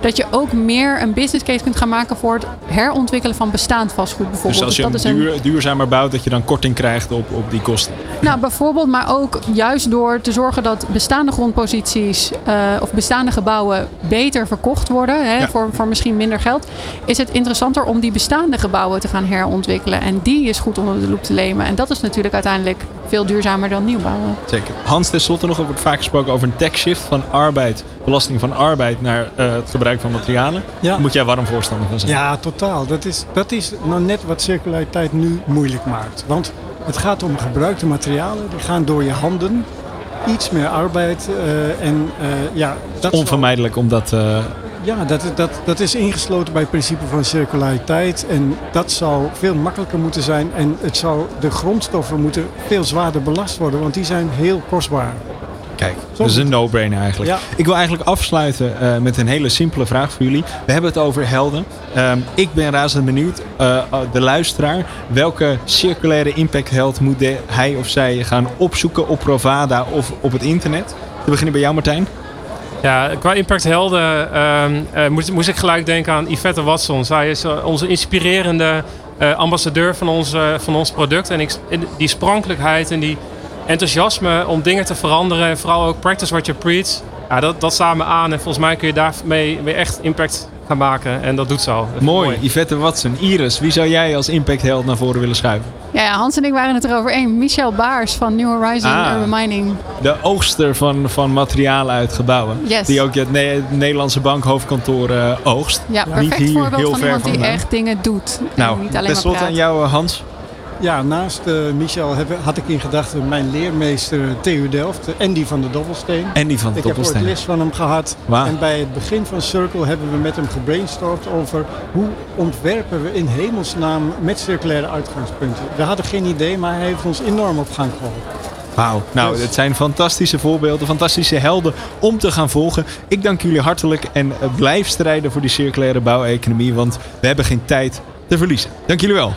dat je ook meer een business case kunt gaan maken voor het herontwikkelen van bestaand vastgoed bijvoorbeeld. Dus als je dus een, duur, duurzamer bouwt, dat je dan korting krijgt op, op die kosten? Nou, bijvoorbeeld, maar ook juist door te zorgen dat bestaande grondposities uh, of bestaande gebouwen beter verkocht worden, hè, ja. voor, voor misschien minder geld, is het interessanter om die bestaande gebouwen te gaan herontwikkelen. En die is goed onder de loep te nemen. En dat is natuurlijk uiteindelijk veel duurzamer dan nieuwbouwen. Zeker. Hans, tenslotte nog wordt vaak gesproken over een tax shift van arbeid, belasting van arbeid naar uh, het gebruik van materialen. Ja. Moet jij warm voorstander van zijn? Ja, totaal. Dat is, dat is nou net wat circulariteit nu moeilijk maakt. Want het gaat om gebruikte materialen, die gaan door je handen. Iets meer arbeid uh, en uh, ja... Dat Onvermijdelijk om dat... Uh... Ja, dat, dat, dat is ingesloten bij het principe van circulariteit. En dat zou veel makkelijker moeten zijn. En het zou, de grondstoffen moeten veel zwaarder belast worden, want die zijn heel kostbaar. Kijk, dat is een no-brainer eigenlijk. Ja. Ik wil eigenlijk afsluiten uh, met een hele simpele vraag voor jullie. We hebben het over helden. Uh, ik ben razend benieuwd, uh, de luisteraar, welke circulaire impactheld moet de, hij of zij gaan opzoeken op Provada of op het internet? We beginnen bij jou Martijn. Ja, qua impacthelden uh, moest, moest, ik gelijk denken aan Yvette Watson. Zij is onze inspirerende ambassadeur van ons, van ons product. En ik, die sprankelijkheid en die enthousiasme om dingen te veranderen. En vooral ook practice what you preach. Ja, dat, dat me aan. En volgens mij kun je daarmee weer echt impact gaan maken. En dat doet ze al. Mooi. mooi. Yvette Watson. Iris, wie zou jij als impactheld naar voren willen schuiven? Ja, ja, Hans en ik waren het erover één. Michel Baars van New Horizon ah, Urban Mining. De oogster van, van materialen uit gebouwen. Yes. Die ook het ne Nederlandse bankhoofdkantoor uh, oogst. Ja, perfect niet hier, voorbeeld heel van iemand die echt dingen doet. Nou, niet alleen tenslotte aan jou Hans. Ja, naast uh, Michel heb, had ik in gedachten mijn leermeester TU Delft, Andy van de Dobbelsteen. Andy van de ik Dobbelsteen. Ik heb ooit les van hem gehad. Wow. En bij het begin van Circle hebben we met hem gebrainstormd over hoe ontwerpen we in hemelsnaam met circulaire uitgangspunten. We hadden geen idee, maar hij heeft ons enorm op gang geholpen. Wauw, nou, het zijn fantastische voorbeelden, fantastische helden om te gaan volgen. Ik dank jullie hartelijk en blijf strijden voor die circulaire bouweconomie, want we hebben geen tijd te verliezen. Dank jullie wel.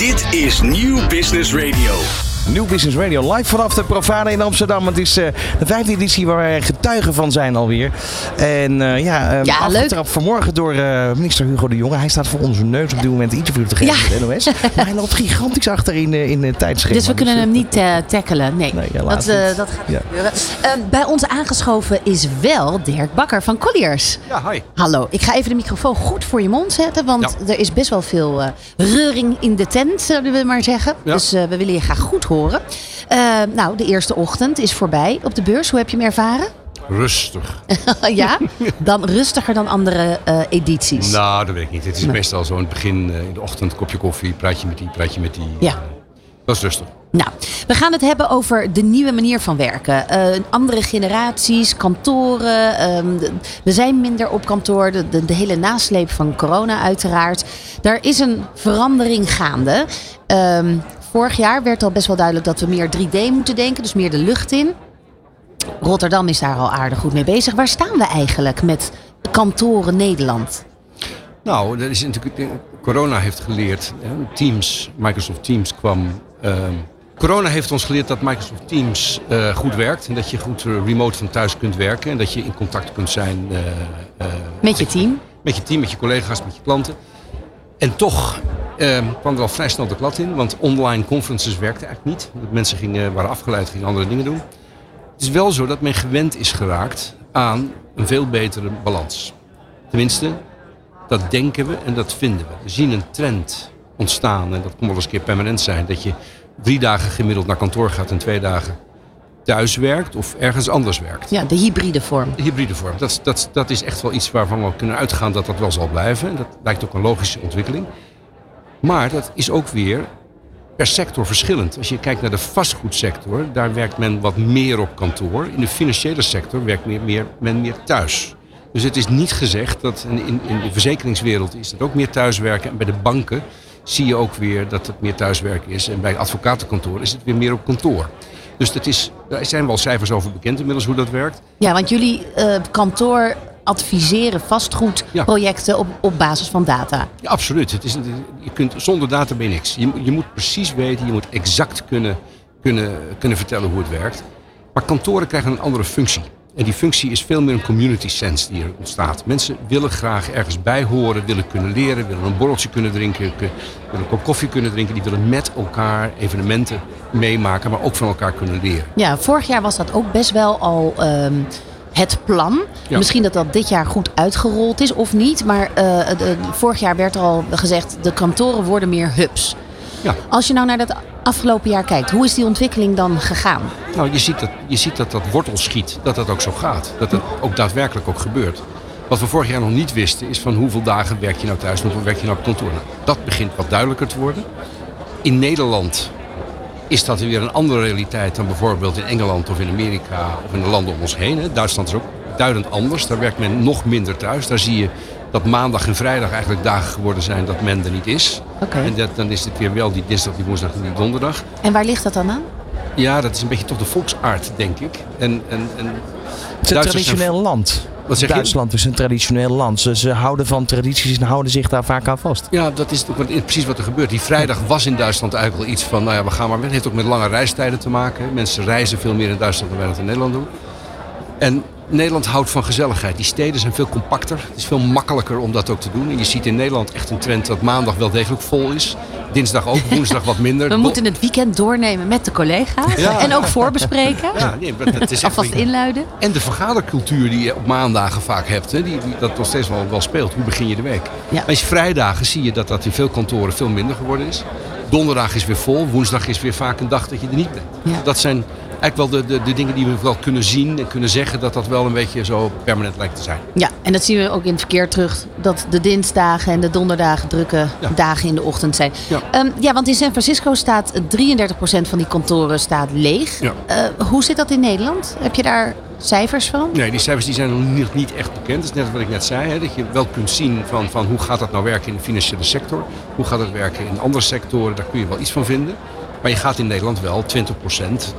Dit is Nieuw Business Radio. Nieuw Business Radio live vanaf de Profane in Amsterdam. Het is uh, de vijfde editie waar wij getuigen van zijn alweer. En uh, ja, uh, ja afgetrapt vanmorgen door minister Hugo de Jonge. Hij staat voor onze neus op dit moment interview te geven ja. met de NOS. maar hij loopt gigantisch achter in, in het tijdschema. Dus we kunnen dus, hem niet tackelen. Nee, nee dat, dat gaat ja. gebeuren. bij ons aangeschoven is wel Dirk Bakker van Colliers. Ja, hi. Hallo. Ik ga even de microfoon goed voor je mond zetten. Want ja. er is best wel veel reuring in de tent, zullen we maar zeggen. Dus we willen je graag goed horen. Uh, nou, de eerste ochtend is voorbij op de beurs. Hoe heb je hem ervaren? Rustig. (laughs) ja? Dan rustiger dan andere uh, edities? Nou, dat weet ik niet. Het is meestal zo in het begin, uh, in de ochtend, kopje koffie, praatje met die, praatje met die. Ja. Dat is rustig. Nou, we gaan het hebben over de nieuwe manier van werken. Uh, andere generaties, kantoren. Um, de, we zijn minder op kantoor. De, de, de, hele nasleep van corona uiteraard. Daar is een verandering gaande. Um, vorig jaar werd al best wel duidelijk dat we meer 3D moeten denken, dus meer de lucht in. Rotterdam is daar al aardig goed mee bezig. Waar staan we eigenlijk met kantoren Nederland? Nou, dat is natuurlijk. Corona heeft geleerd. Teams, Microsoft Teams kwam. Uh, corona heeft ons geleerd dat Microsoft Teams uh, goed werkt. En dat je goed remote van thuis kunt werken. En dat je in contact kunt zijn. Uh, met je team? Met je team, met je collega's, met je klanten. En toch uh, kwam er al vrij snel de klad in, want online conferences werkten eigenlijk niet. Dat mensen gingen, waren afgeleid, gingen andere dingen doen. Het is wel zo dat men gewend is geraakt aan een veel betere balans. Tenminste, dat denken we en dat vinden we. We zien een trend ontstaan en dat kon wel eens een keer permanent zijn. Dat je drie dagen gemiddeld naar kantoor gaat en twee dagen thuis werkt of ergens anders werkt. Ja, de hybride vorm. De hybride vorm. Dat, dat, dat is echt wel iets waarvan we kunnen uitgaan dat dat wel zal blijven. Dat lijkt ook een logische ontwikkeling. Maar dat is ook weer per sector verschillend. Als je kijkt naar de vastgoedsector, daar werkt men wat meer op kantoor. In de financiële sector werkt meer, men meer thuis. Dus het is niet gezegd dat in, in, de verzekeringswereld is het ook meer thuiswerken. En bij de banken zie je ook weer dat het meer thuiswerken is. En bij advocatenkantoor is het weer meer op kantoor. Dus dat is, daar zijn wel cijfers over bekend inmiddels hoe dat werkt. Ja, want jullie eh, kantoor adviseren vastgoedprojecten op, op basis van data. Ja, absoluut. Het is, je kunt, zonder data ben je niks. Je, je moet precies weten, je moet exact kunnen, kunnen, kunnen vertellen hoe het werkt. Maar kantoren krijgen een andere functie. En die functie is veel meer een community sense die er ontstaat. Mensen willen graag ergens bij horen, willen kunnen leren, willen een borreltje kunnen drinken, willen een kop koffie kunnen drinken. Die willen met elkaar evenementen meemaken, maar ook van elkaar kunnen leren. Ja, vorig jaar was dat ook best wel al ehm, het plan. Ja. Misschien dat dat dit jaar goed uitgerold is of niet. Maar eh, de- vorig jaar werd er al gezegd, de kantoren worden meer hubs. Ja. Als je nou naar dat afgelopen jaar kijkt, hoe is die ontwikkeling dan gegaan? Nou, je ziet dat je ziet dat, dat wortel schiet, dat dat ook zo gaat. Dat het ook daadwerkelijk ook gebeurt. Wat we vorig jaar nog niet wisten is van hoeveel dagen werk je nou thuis en hoeveel werk je nou op kantoor. Nou, dat begint wat duidelijker te worden. In Nederland is dat weer een andere realiteit dan bijvoorbeeld in Engeland of in Amerika of in de landen om ons heen. hè. Duitsland is ook duidend anders. Daar werkt men nog minder thuis. Daar zie je dat maandag en vrijdag eigenlijk dagen geworden zijn dat men er niet is. Oké. En dat, dan is het weer wel die dinsdag, die woensdag en die donderdag. En waar ligt dat dan aan? Ja, dat is een beetje toch de volksaard, denk ik. En, en, en Het is een traditioneel land. Duitsland is een traditioneel land. Ze, ze houden van tradities en houden zich daar vaak aan vast. Ja, dat is precies wat er gebeurt. Die vrijdag was in Duitsland eigenlijk wel iets van, nou ja, we gaan maar. Het heeft ook met lange reistijden te maken. Mensen reizen veel meer in Duitsland dan wij dat in Nederland doen. En Nederland houdt van gezelligheid. Die steden zijn veel compacter. Het is veel makkelijker om dat ook te doen. En je ziet in Nederland echt een trend dat maandag wel degelijk vol is. Dinsdag ook, (laughs) woensdag wat minder. We moeten het weekend doornemen met de collega's. Ja. En ook voorbespreken. Ja, nee, maar dat is Alvast inluiden. En de vergadercultuur die je op maandagen vaak hebt, hè, die, die, dat nog steeds wel, wel speelt. Hoe begin je de week? Ja. Maar als je vrijdagen zie je dat dat in veel kantoren veel minder geworden is. Donderdag is weer vol, woensdag is weer vaak een dag dat je er niet bent. Ja. Dat zijn eigenlijk wel de, de, de dingen die we wel kunnen zien en kunnen zeggen dat dat wel een beetje zo permanent lijkt te zijn. Ja, en dat zien we ook in het verkeer terug. Dat de dinsdagen en de donderdagen drukke Ja. dagen in de ochtend zijn. Ja. Ehm, ja, want in San Francisco staat 33% van die kantoren staat leeg. Ja. Eh, hoe zit dat in Nederland? Heb je daar cijfers van? Nee, die cijfers die zijn nog niet, niet echt bekend. Dat is net wat ik net zei. Hè, dat je wel kunt zien van, van hoe gaat dat nou werken in de financiële sector. Hoe gaat het werken in andere sectoren. Daar kun je wel iets van vinden. Maar je gaat in Nederland wel 20%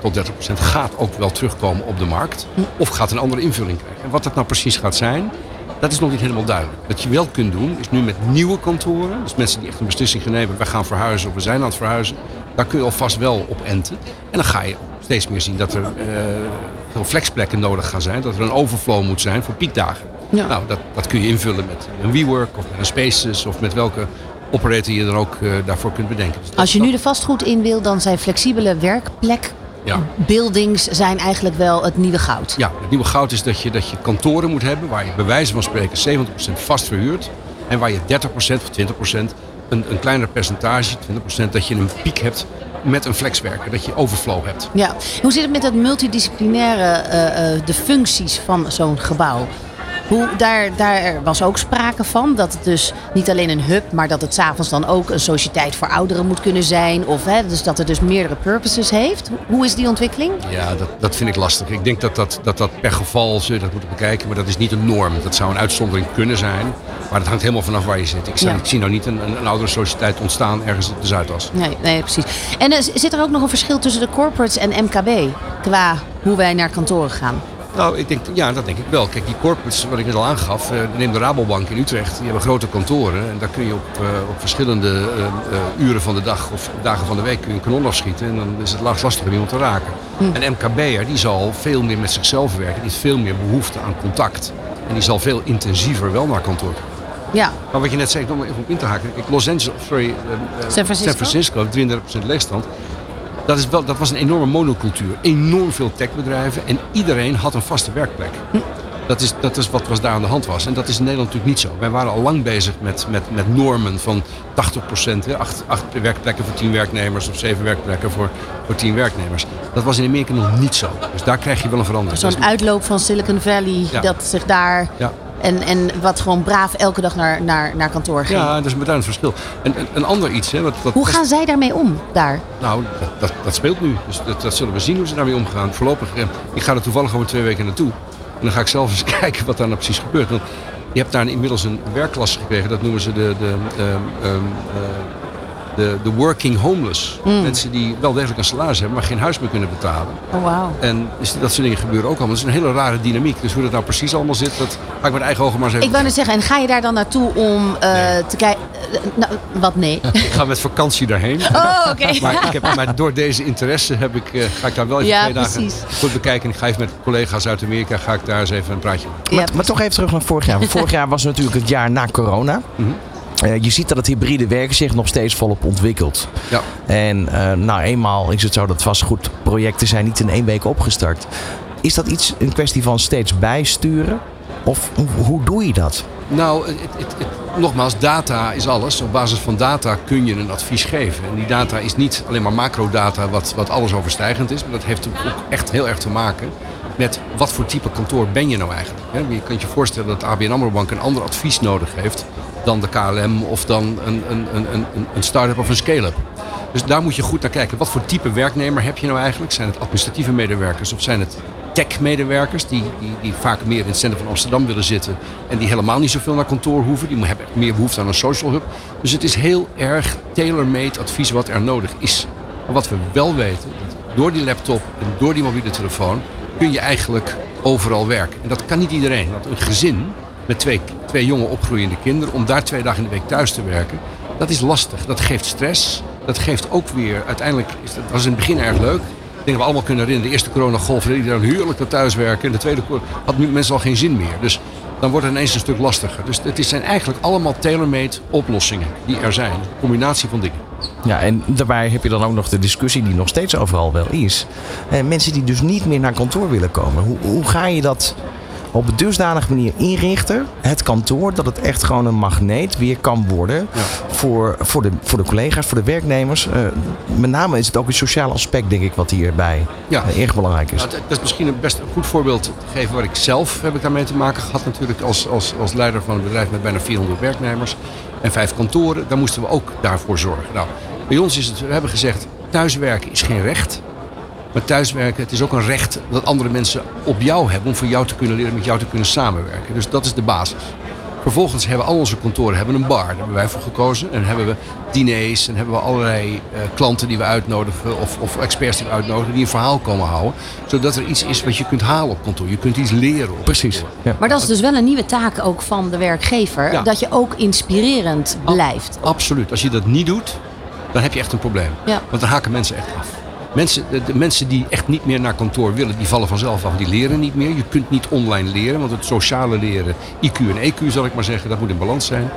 tot 30% gaat ook wel terugkomen op de markt. Of gaat een andere invulling krijgen. En wat dat nou precies gaat zijn, dat is nog niet helemaal duidelijk. Wat je wel kunt doen, is nu met nieuwe kantoren. Dus mensen die echt een beslissing gaan nemen. We gaan verhuizen of we zijn aan het verhuizen. Daar kun je alvast wel op enten. En dan ga je steeds meer zien dat er eh, veel flexplekken nodig gaan zijn. Dat er een overflow moet zijn voor piekdagen. Ja. Nou, dat, dat kun je invullen met een WeWork of met een Spaces of met welke operator je dan ook eh, daarvoor kunt bedenken. Dus dat- Als je nu dat- de vastgoed in wil, dan zijn flexibele werkplek Ja. buildings zijn eigenlijk wel het nieuwe goud. Ja, het nieuwe goud is dat je, dat je kantoren moet hebben waar je bij wijze van spreken 70% vast verhuurt. En waar je 30% of 20%, een, een kleiner percentage, 20%, dat je een piek hebt met een flexwerker. Dat je overflow hebt. Ja. Hoe zit het met het multidisciplinaire, eh, eh, de functies van zo'n gebouw? Hoe, daar, daar was ook sprake van dat het dus niet alleen een hub, maar dat het s'avonds dan ook een sociëteit voor ouderen moet kunnen zijn. Of hè, dus dat het dus meerdere purposes heeft. Hoe is die ontwikkeling? Ja, dat, dat vind ik lastig. Ik denk dat dat, dat dat per geval je dat moeten bekijken, maar dat is niet een norm. Dat zou een uitzondering kunnen zijn, maar dat hangt helemaal vanaf waar je zit. Ik, Ja. ik zie nou niet een, een, een oudere sociëteit ontstaan ergens op de Zuidas. Nee, nee precies. En eh, zit er ook nog een verschil tussen de corporates en MKB qua hoe wij naar kantoren gaan? Nou, ik denk, ja, dat denk ik wel. Kijk, die corporates, wat ik net al aangaf, eh, neem de Rabobank in Utrecht. Die hebben grote kantoren en daar kun je op, eh, op verschillende eh, uren van de dag of dagen van de week kun je een kanon afschieten. En dan is het last- lastig om iemand te raken. Een MKB'er, die zal veel meer met zichzelf werken. Die heeft veel meer behoefte aan contact. En die zal veel intensiever wel naar kantoor. Ja, Maar wat je net zei, om even op in te haken. Los Angeles, sorry, San Francisco? San Francisco, 33% leegstand. Dat, is wel, dat was een enorme monocultuur. Enorm veel techbedrijven en iedereen had een vaste werkplek. Dat is, dat is wat was daar aan de hand was. En dat is in Nederland natuurlijk niet zo. Wij waren al lang bezig met, met, met normen van 80%. Hè, acht, acht werkplekken voor 10 werknemers of zeven werkplekken voor, voor 10 werknemers. Dat was in Amerika nog niet zo. Dus daar krijg je wel een verandering. Zo'n uitloop van Silicon Valley, Ja. dat zich daar ja. En, en wat gewoon braaf elke dag naar, naar, naar kantoor ging. Ja, dat is een beduidend verschil. En een, een ander iets, hè, wat, wat Hoe gaan zij daarmee om daar? Nou, dat, dat, dat speelt nu. Dus dat, dat zullen we zien hoe ze daarmee omgaan. Voorlopig, eh, ik ga er toevallig over twee weken naartoe. En dan ga ik zelf eens (laughs) kijken wat daar nou precies gebeurt. Want je hebt daar inmiddels een werkklasse gekregen. Dat noemen ze de, de, ehm, ehm, eh, de, de working homeless. Mensen die wel degelijk een salaris hebben, maar geen huis meer kunnen betalen. Oh, wauw. En dus dat soort dingen gebeuren ook allemaal. Het is een hele rare dynamiek. Dus hoe dat nou precies allemaal zit, dat ga ik met eigen ogen maar eens even... Ik wou net zeggen, en ga je daar dan naartoe om eh, te kijken... eh, nou, wat nee? (laughs) Ik ga met vakantie daarheen. Oh, oké. (laughs) Maar, ik heb, maar door deze interesse heb ik, eh, ga ik daar wel even Ja, twee dagen precies. goed bekijken. En ik ga even met collega's uit Amerika ga ik daar eens even een praatje maken. Ja, Maar, maar toch even terug naar vorig jaar. Want (laughs) vorig jaar was natuurlijk het jaar na corona. Mhm. Je ziet dat het hybride werken zich nog steeds volop ontwikkelt. Ja. En eh, nou, eenmaal is het zo dat vastgoedprojecten zijn niet in één week opgestart. Is dat iets een kwestie van steeds bijsturen? Of hoe, doe je dat? Nou, het, het, het- nogmaals, data is alles. Op basis van data kun je een advies geven. En die data is niet alleen maar macrodata wat, wat alles overstijgend is. Maar dat heeft ook echt heel erg te maken met wat voor type kantoor ben je nou eigenlijk. Je kunt je voorstellen dat de ABN AMRO Bank een ander advies nodig heeft dan de KLM of dan een, een, een, een, start-up of een scale-up. Dus daar moet je goed naar kijken. Wat voor type werknemer heb je nou eigenlijk? Zijn het administratieve medewerkers of zijn het tech-medewerkers die, die, die vaak meer in het centrum van Amsterdam willen zitten en die helemaal niet zoveel naar kantoor hoeven? Die hebben meer behoefte aan een social hub. Dus het is heel erg tailor-made advies wat er nodig is. Maar wat we wel weten, dat door die laptop en door die mobiele telefoon kun je eigenlijk overal werken. En dat kan niet iedereen. Want een gezin met twee, twee jonge opgroeiende kinderen, om daar twee dagen in de week thuis te werken, dat is lastig. Dat geeft stress. Dat geeft ook weer, uiteindelijk, is dat was in het begin erg leuk. Ik denk dat we allemaal kunnen herinneren, de eerste coronagolf, iedereen heerlijk naar thuiswerken. En de tweede had nu mensen al geen zin meer. Dus dan wordt het ineens een stuk lastiger. Dus het zijn eigenlijk allemaal tailor-made oplossingen die er zijn. Een combinatie van dingen. Ja, en daarbij heb je dan ook nog de discussie die nog steeds overal wel is. Eh, mensen die dus niet meer naar kantoor willen komen. Hoe, hoe ga je dat op een dusdanige manier inrichten, het kantoor, dat het echt gewoon een magneet weer kan worden voor, voor, de, voor de collega's, voor de werknemers. Eh, met name is het ook een sociaal aspect, denk ik, wat hierbij Ja. eh, erg belangrijk is. Nou, dat dat is misschien een best een goed voorbeeld te geven waar ik zelf heb ik daarmee te maken gehad. Natuurlijk als, als, als leider van een bedrijf met bijna 400 werknemers en vijf kantoren. Daar moesten we ook daarvoor zorgen. Nou, bij ons is het, we hebben gezegd, thuiswerken is geen recht. Maar thuiswerken, het is ook een recht dat andere mensen op jou hebben om voor jou te kunnen leren, met jou te kunnen samenwerken. Dus dat is de basis. Vervolgens hebben al onze kantoren hebben een bar. Daar hebben wij voor gekozen. En hebben we diners en hebben we allerlei eh, klanten die we uitnodigen of, of experts die we uitnodigen die een verhaal komen houden. Zodat er iets is wat je kunt halen op kantoor. Je kunt iets leren op Precies. kantoor. Ja. Maar dat is dus wel een nieuwe taak ook van de werkgever. Ja. Dat je ook inspirerend blijft. Absoluut. Als je dat niet doet, dan heb je echt een probleem. Ja. Want dan haken mensen echt af. Mensen, de, mensen die echt niet meer naar kantoor willen, die vallen vanzelf af. Die leren niet meer. Je kunt niet online leren, want het sociale leren, IQ en EQ zal ik maar zeggen, dat moet in balans zijn.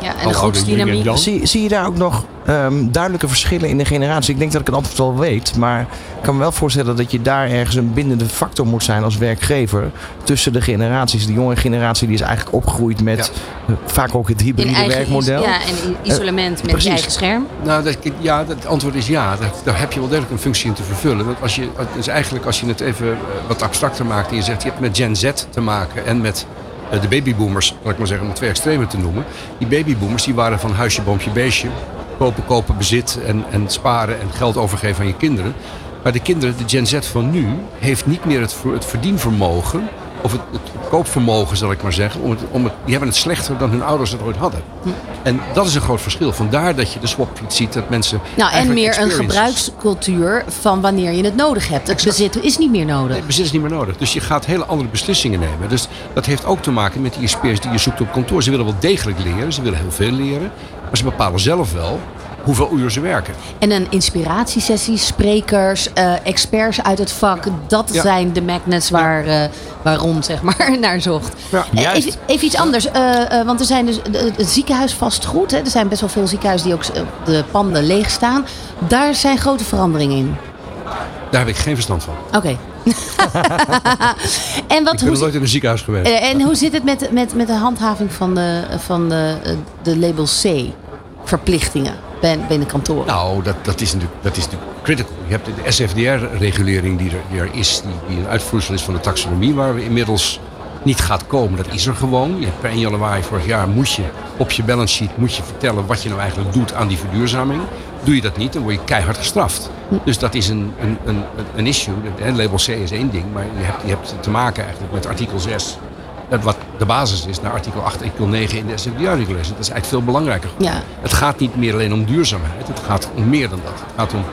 Ja, en de groepsdynamiek. Zie, zie je daar ook nog ehm, duidelijke verschillen in de generatie? Ik denk dat ik het antwoord wel weet, maar ik kan me wel voorstellen dat je daar ergens een bindende factor moet zijn als werkgever tussen de generaties. De jonge generatie die is eigenlijk opgegroeid met eh, vaak ook het In hybride werkmodel. ja, en i- isolement met precies. je eigen scherm. Nou, dat, ja, het antwoord is ja. Daar, daar heb je wel degelijk een functie in te vervullen. Want als je, dus eigenlijk als je het even eh, wat abstracter maakt en je zegt je hebt met Gen Z te maken en met eh, de babyboomers, zal ik maar zeggen, om twee extremen te noemen. Die babyboomers die waren van huisje, boompje, beestje. Kopen, kopen, bezit en, en sparen en geld overgeven aan je kinderen. Maar de kinderen, de Gen Z van nu, heeft niet meer het, het verdienvermogen. Of het, het koopvermogen, zal ik maar zeggen. Om het, om het, die hebben het slechter dan hun ouders het ooit hadden. En dat is een groot verschil. Vandaar dat je de swapfiets ziet dat mensen. Nou, en meer een gebruikscultuur van wanneer je het nodig hebt. Het bezit is niet meer nodig. Nee, bezit is niet meer nodig. Dus je gaat hele andere beslissingen nemen. Dus dat heeft ook te maken met die experts die je zoekt op kantoor. Ze willen wel degelijk leren, ze willen heel veel leren. Maar ze bepalen zelf wel hoeveel uur ze werken. En een inspiratiesessie, sprekers, eh, experts uit het vak. Dat Ja. zijn de magnets waar, eh waar Ron zeg maar, (laughs) naar zocht. Ja. Eh, Juist. Even, even iets anders. want er zijn dus het ziekenhuis vastgoed. Hè. Er zijn best wel veel ziekenhuizen die ook de panden leeg staan. Daar zijn grote veranderingen in. Daar heb ik geen verstand van. Oké. (laughs) en, wat, Ik ben hoe, nog nooit in een ziekenhuis geweest. en hoe zit het met, met, met de handhaving van de, van de, eh, de label C? Verplichtingen binnen, binnen kantoren. Nou, dat, dat, is natuurlijk, dat is natuurlijk critical. Je hebt de SFDR-regulering die er, die er is, die, die een uitvloeisel is van de taxonomie, waar we inmiddels niet gaat komen. Dat is er gewoon. Je, per 1 januari vorig jaar moet je op je balance sheet moet je vertellen wat je nou eigenlijk doet aan die verduurzaming. Doe je dat niet, dan word je keihard gestraft. Dus dat is een, een, een, een issue. Label C is één ding, maar je hebt, je hebt te maken eigenlijk met artikel 6. Dat wat de basis is naar artikel 8, artikel 9 in de SFDR-regulatie. Dat is eigenlijk veel belangrijker. Ja. Het gaat niet meer alleen om duurzaamheid. Het gaat om meer dan dat. Het gaat om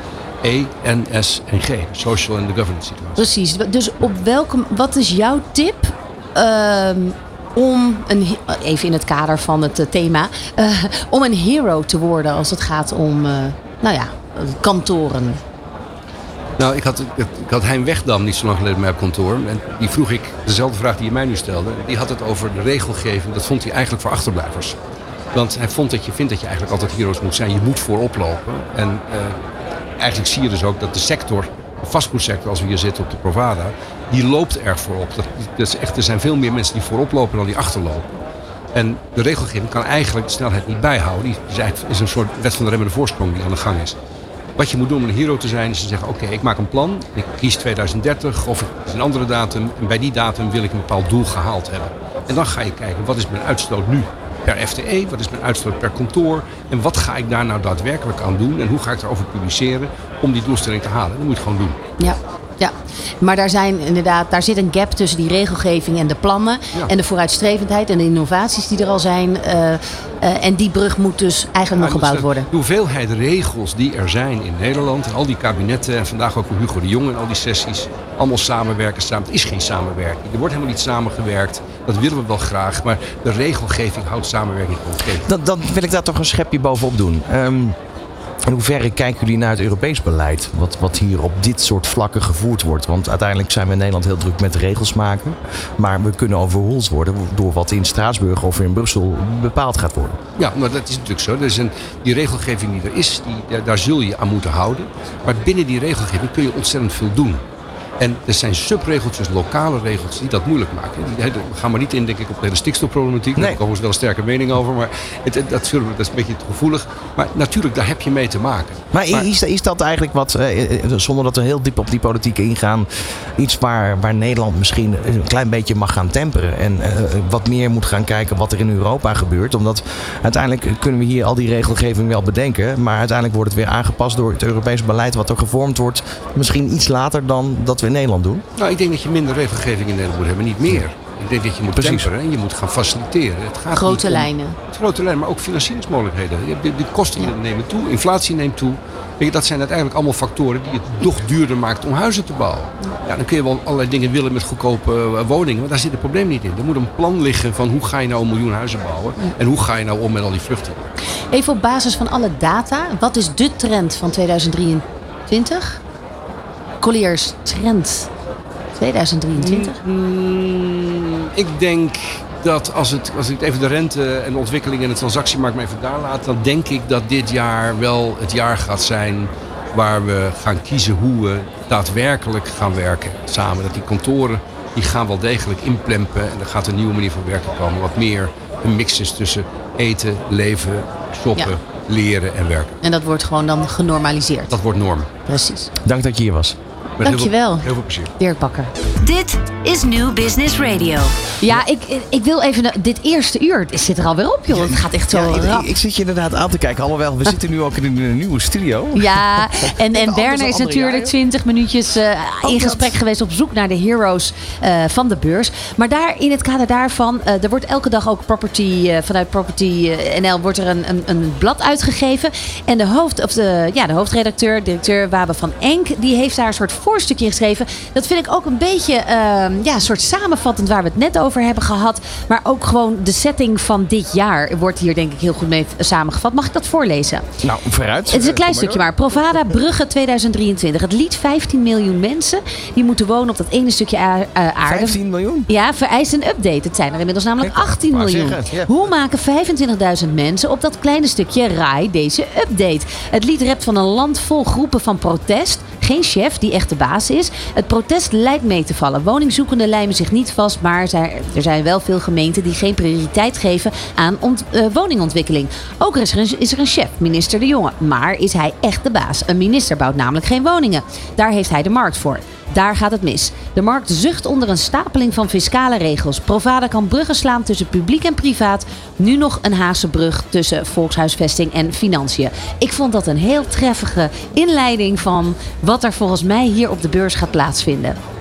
E, N, S en G. De social en de governance situatie. Precies. Dus op welke, wat is jouw tip ehm, om, een, even in het kader van het eh, thema, eh, om een hero te worden als het gaat om, eh, nou ja, kantoren? Nou, ik had, ik had Hein Wegdam niet zo lang geleden bij mij op kantoor. En die vroeg ik dezelfde vraag die je mij nu stelde. Die had het over de regelgeving. Dat vond hij eigenlijk voor achterblijvers. Want hij vond dat je vindt dat je eigenlijk altijd heroes moet zijn. Je moet voorop lopen. En eh, eigenlijk zie je dus ook dat de sector, de vastgoedsector, als we hier zitten op de Provada, die loopt erg voorop. Dat, is echt, er zijn veel meer mensen die voorop lopen dan die achterlopen. En de regelgeving kan eigenlijk de snelheid niet bijhouden. Die is, is een soort wet van de remmende voorsprong die aan de gang is. Wat je moet doen om een hero te zijn, is te zeggen: Oké, ik maak een plan. Ik kies 2030 of een andere datum. En bij die datum wil ik een bepaald doel gehaald hebben. En dan ga je kijken: wat is mijn uitstoot nu per FTE? Wat is mijn uitstoot per kantoor? En wat ga ik daar nou daadwerkelijk aan doen? En hoe ga ik erover publiceren om die doelstelling te halen? Dat moet je gewoon doen. Ja. Ja, maar daar, zijn inderdaad, daar zit een gap tussen die regelgeving en de plannen. Ja. En de vooruitstrevendheid en de innovaties die er al zijn. eh, eh, en die brug moet dus eigenlijk nog gebouwd dus de- worden. De hoeveelheid regels die er zijn in Nederland, en al die kabinetten en vandaag ook Hugo de Jong en al die sessies, allemaal samenwerken samen. Het is geen samenwerking. Er wordt helemaal niet samengewerkt. Dat willen we wel graag, maar de regelgeving houdt samenwerking concreet. Dan, dan wil ik daar toch een schepje bovenop doen. Ehm, in hoeverre kijken jullie naar het Europees beleid? Wat, wat hier op dit soort vlakken gevoerd wordt? Want uiteindelijk zijn we in Nederland heel druk met regels maken. Maar we kunnen overroeld worden door wat in Straatsburg of in Brussel bepaald gaat worden. Ja, maar dat is natuurlijk zo. Is een, die regelgeving die er is, die, daar zul je aan moeten houden. Maar binnen die regelgeving kun je ontzettend veel doen. En er zijn subregeltjes, lokale regels, die dat moeilijk maken. Die, we gaan maar niet in, denk ik, op de hele stikstofproblematiek. Daar Nee. heb ik overigens wel een sterke mening over. Maar het, het- dat, zullen we- dat is een beetje gevoelig. Maar natuurlijk, daar heb je mee te maken. Maar is, is dat eigenlijk wat, eh, eh, zonder dat we heel diep op die politiek ingaan, iets waar, waar Nederland misschien een klein beetje mag gaan temperen en eh, wat meer moet gaan kijken wat er in Europa gebeurt? Omdat uiteindelijk kunnen we hier al die regelgeving wel bedenken, maar uiteindelijk wordt het weer aangepast door het Europese beleid wat er gevormd wordt, misschien iets later dan dat we in Nederland doen. Nou, ik denk dat je minder regelgeving in Nederland moet hebben, niet meer. Ik denk dat je moet Precies. temperen en je moet gaan faciliteren. Het gaat Grote om- lijnen. Grote lijnen, maar ook financieringsmogelijkheden. Je hebt- De, kosten Ja. nemen toe, inflatie neemt toe. Dat zijn uiteindelijk allemaal factoren die het nog duurder maakt om huizen te bouwen. Ja, dan kun je wel allerlei dingen willen met goedkope eh, woningen, maar daar zit het probleem niet in. Er moet een plan liggen van hoe ga je nou een miljoen huizen bouwen en hoe ga je nou om met al die vluchtelingen. Even op basis van alle data, wat is de trend van 2023? Colliers, trend 2023? Mm, ik denk dat als, het, als ik even de rente en de ontwikkeling in de transactiemarkt maar even daar laat, dan denk ik dat dit jaar wel het jaar gaat zijn waar we gaan kiezen hoe we daadwerkelijk gaan werken samen. Dat die kantoren die gaan wel degelijk inplempen en er gaat een nieuwe manier van werken komen. Wat meer een mix is tussen eten, leven, shoppen, Ja. leren en werken. En dat wordt gewoon dan genormaliseerd. Dat wordt norm. Precies. Dank dat je hier was. Met heel veel- Dankjewel. Heel veel plezier. Dirk Bakker. Dit is New Business Radio. Ja, ik, ik wil even... Dit eerste uur het zit er alweer op, joh. Het gaat echt zo Ja, ik, rap. ik- ik zit je inderdaad aan te kijken. Alhoewel, we zitten nu ook in een nieuwe studio. Ja, (laughs) en, en Werner is natuurlijk jaren. 20 minuutjes eh, in dat. gesprek geweest op zoek naar de heroes eh, van de beurs. Maar daar, in het kader daarvan, eh, er wordt elke dag ook property, eh, vanuit Property eh, NL wordt er een, een, een blad uitgegeven. En de, hoofd, of de, ja, de hoofdredacteur, directeur Wabe van Enk, die heeft daar een soort voorstukje geschreven. Dat vind ik ook een beetje ehm, ja, een soort samenvattend waar we het net over hebben gehad. Maar ook gewoon de setting van dit jaar wordt hier denk ik heel goed mee samengevat. Mag ik dat voorlezen? Nou, vooruit. Het is een klein Eh, kom stukje maar. Provada Brugge 2023. Het liet 15 miljoen mensen die moeten wonen op dat ene stukje eh, aarde. 15 miljoen? Ja, vereist een update. Het zijn er inmiddels namelijk Kijk, 18 wou miljoen. Hoe maken 25.000 mensen op dat kleine stukje RAI deze update? Het lied rept van een land vol groepen van protest. Geen chef die echt de baas is. Het protest lijkt mee te vallen. Woningzoekenden lijmen zich niet vast, maar er zijn wel veel gemeenten die geen prioriteit geven aan eh, woningontwikkeling. Ook is er, is er een chef, minister De Jonge. Maar is hij echt de baas? Een minister bouwt namelijk geen woningen. Daar heeft hij de markt voor. Daar gaat het mis. De markt zucht onder een stapeling van fiscale regels. Provada kan bruggen slaan tussen publiek en privaat. Nu nog een Haagse brug tussen volkshuisvesting en financiën. Ik vond dat een heel treffige inleiding van wat er volgens mij hier op de beurs gaat plaatsvinden.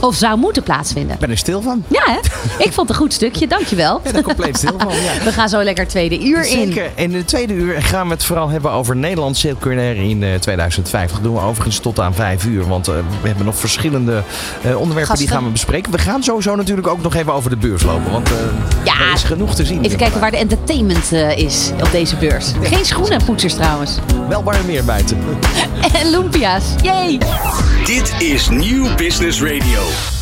Of zou moeten plaatsvinden. Ik ben er stil van. Ja, hè? Ik vond het een goed stukje. Dankjewel. Ik ben er compleet stil van. Ja. We gaan zo lekker tweede uur in. Zeker. In de tweede uur gaan we het vooral hebben over Nederland circulair in eh, 2050. Dat doen we overigens tot aan vijf uur. Want eh, we hebben nog verschillende eh, onderwerpen Gasten. die gaan we bespreken. We gaan sowieso natuurlijk ook nog even over de beurs lopen. Want eh, Ja. er is genoeg te zien. Even kijken waar de entertainment eh, is op deze beurs. Geen schoenenpoetsers trouwens. Wel waar meer buiten. (laughs) En lumpia's. Yay! Dit is Nieuw Business Radio.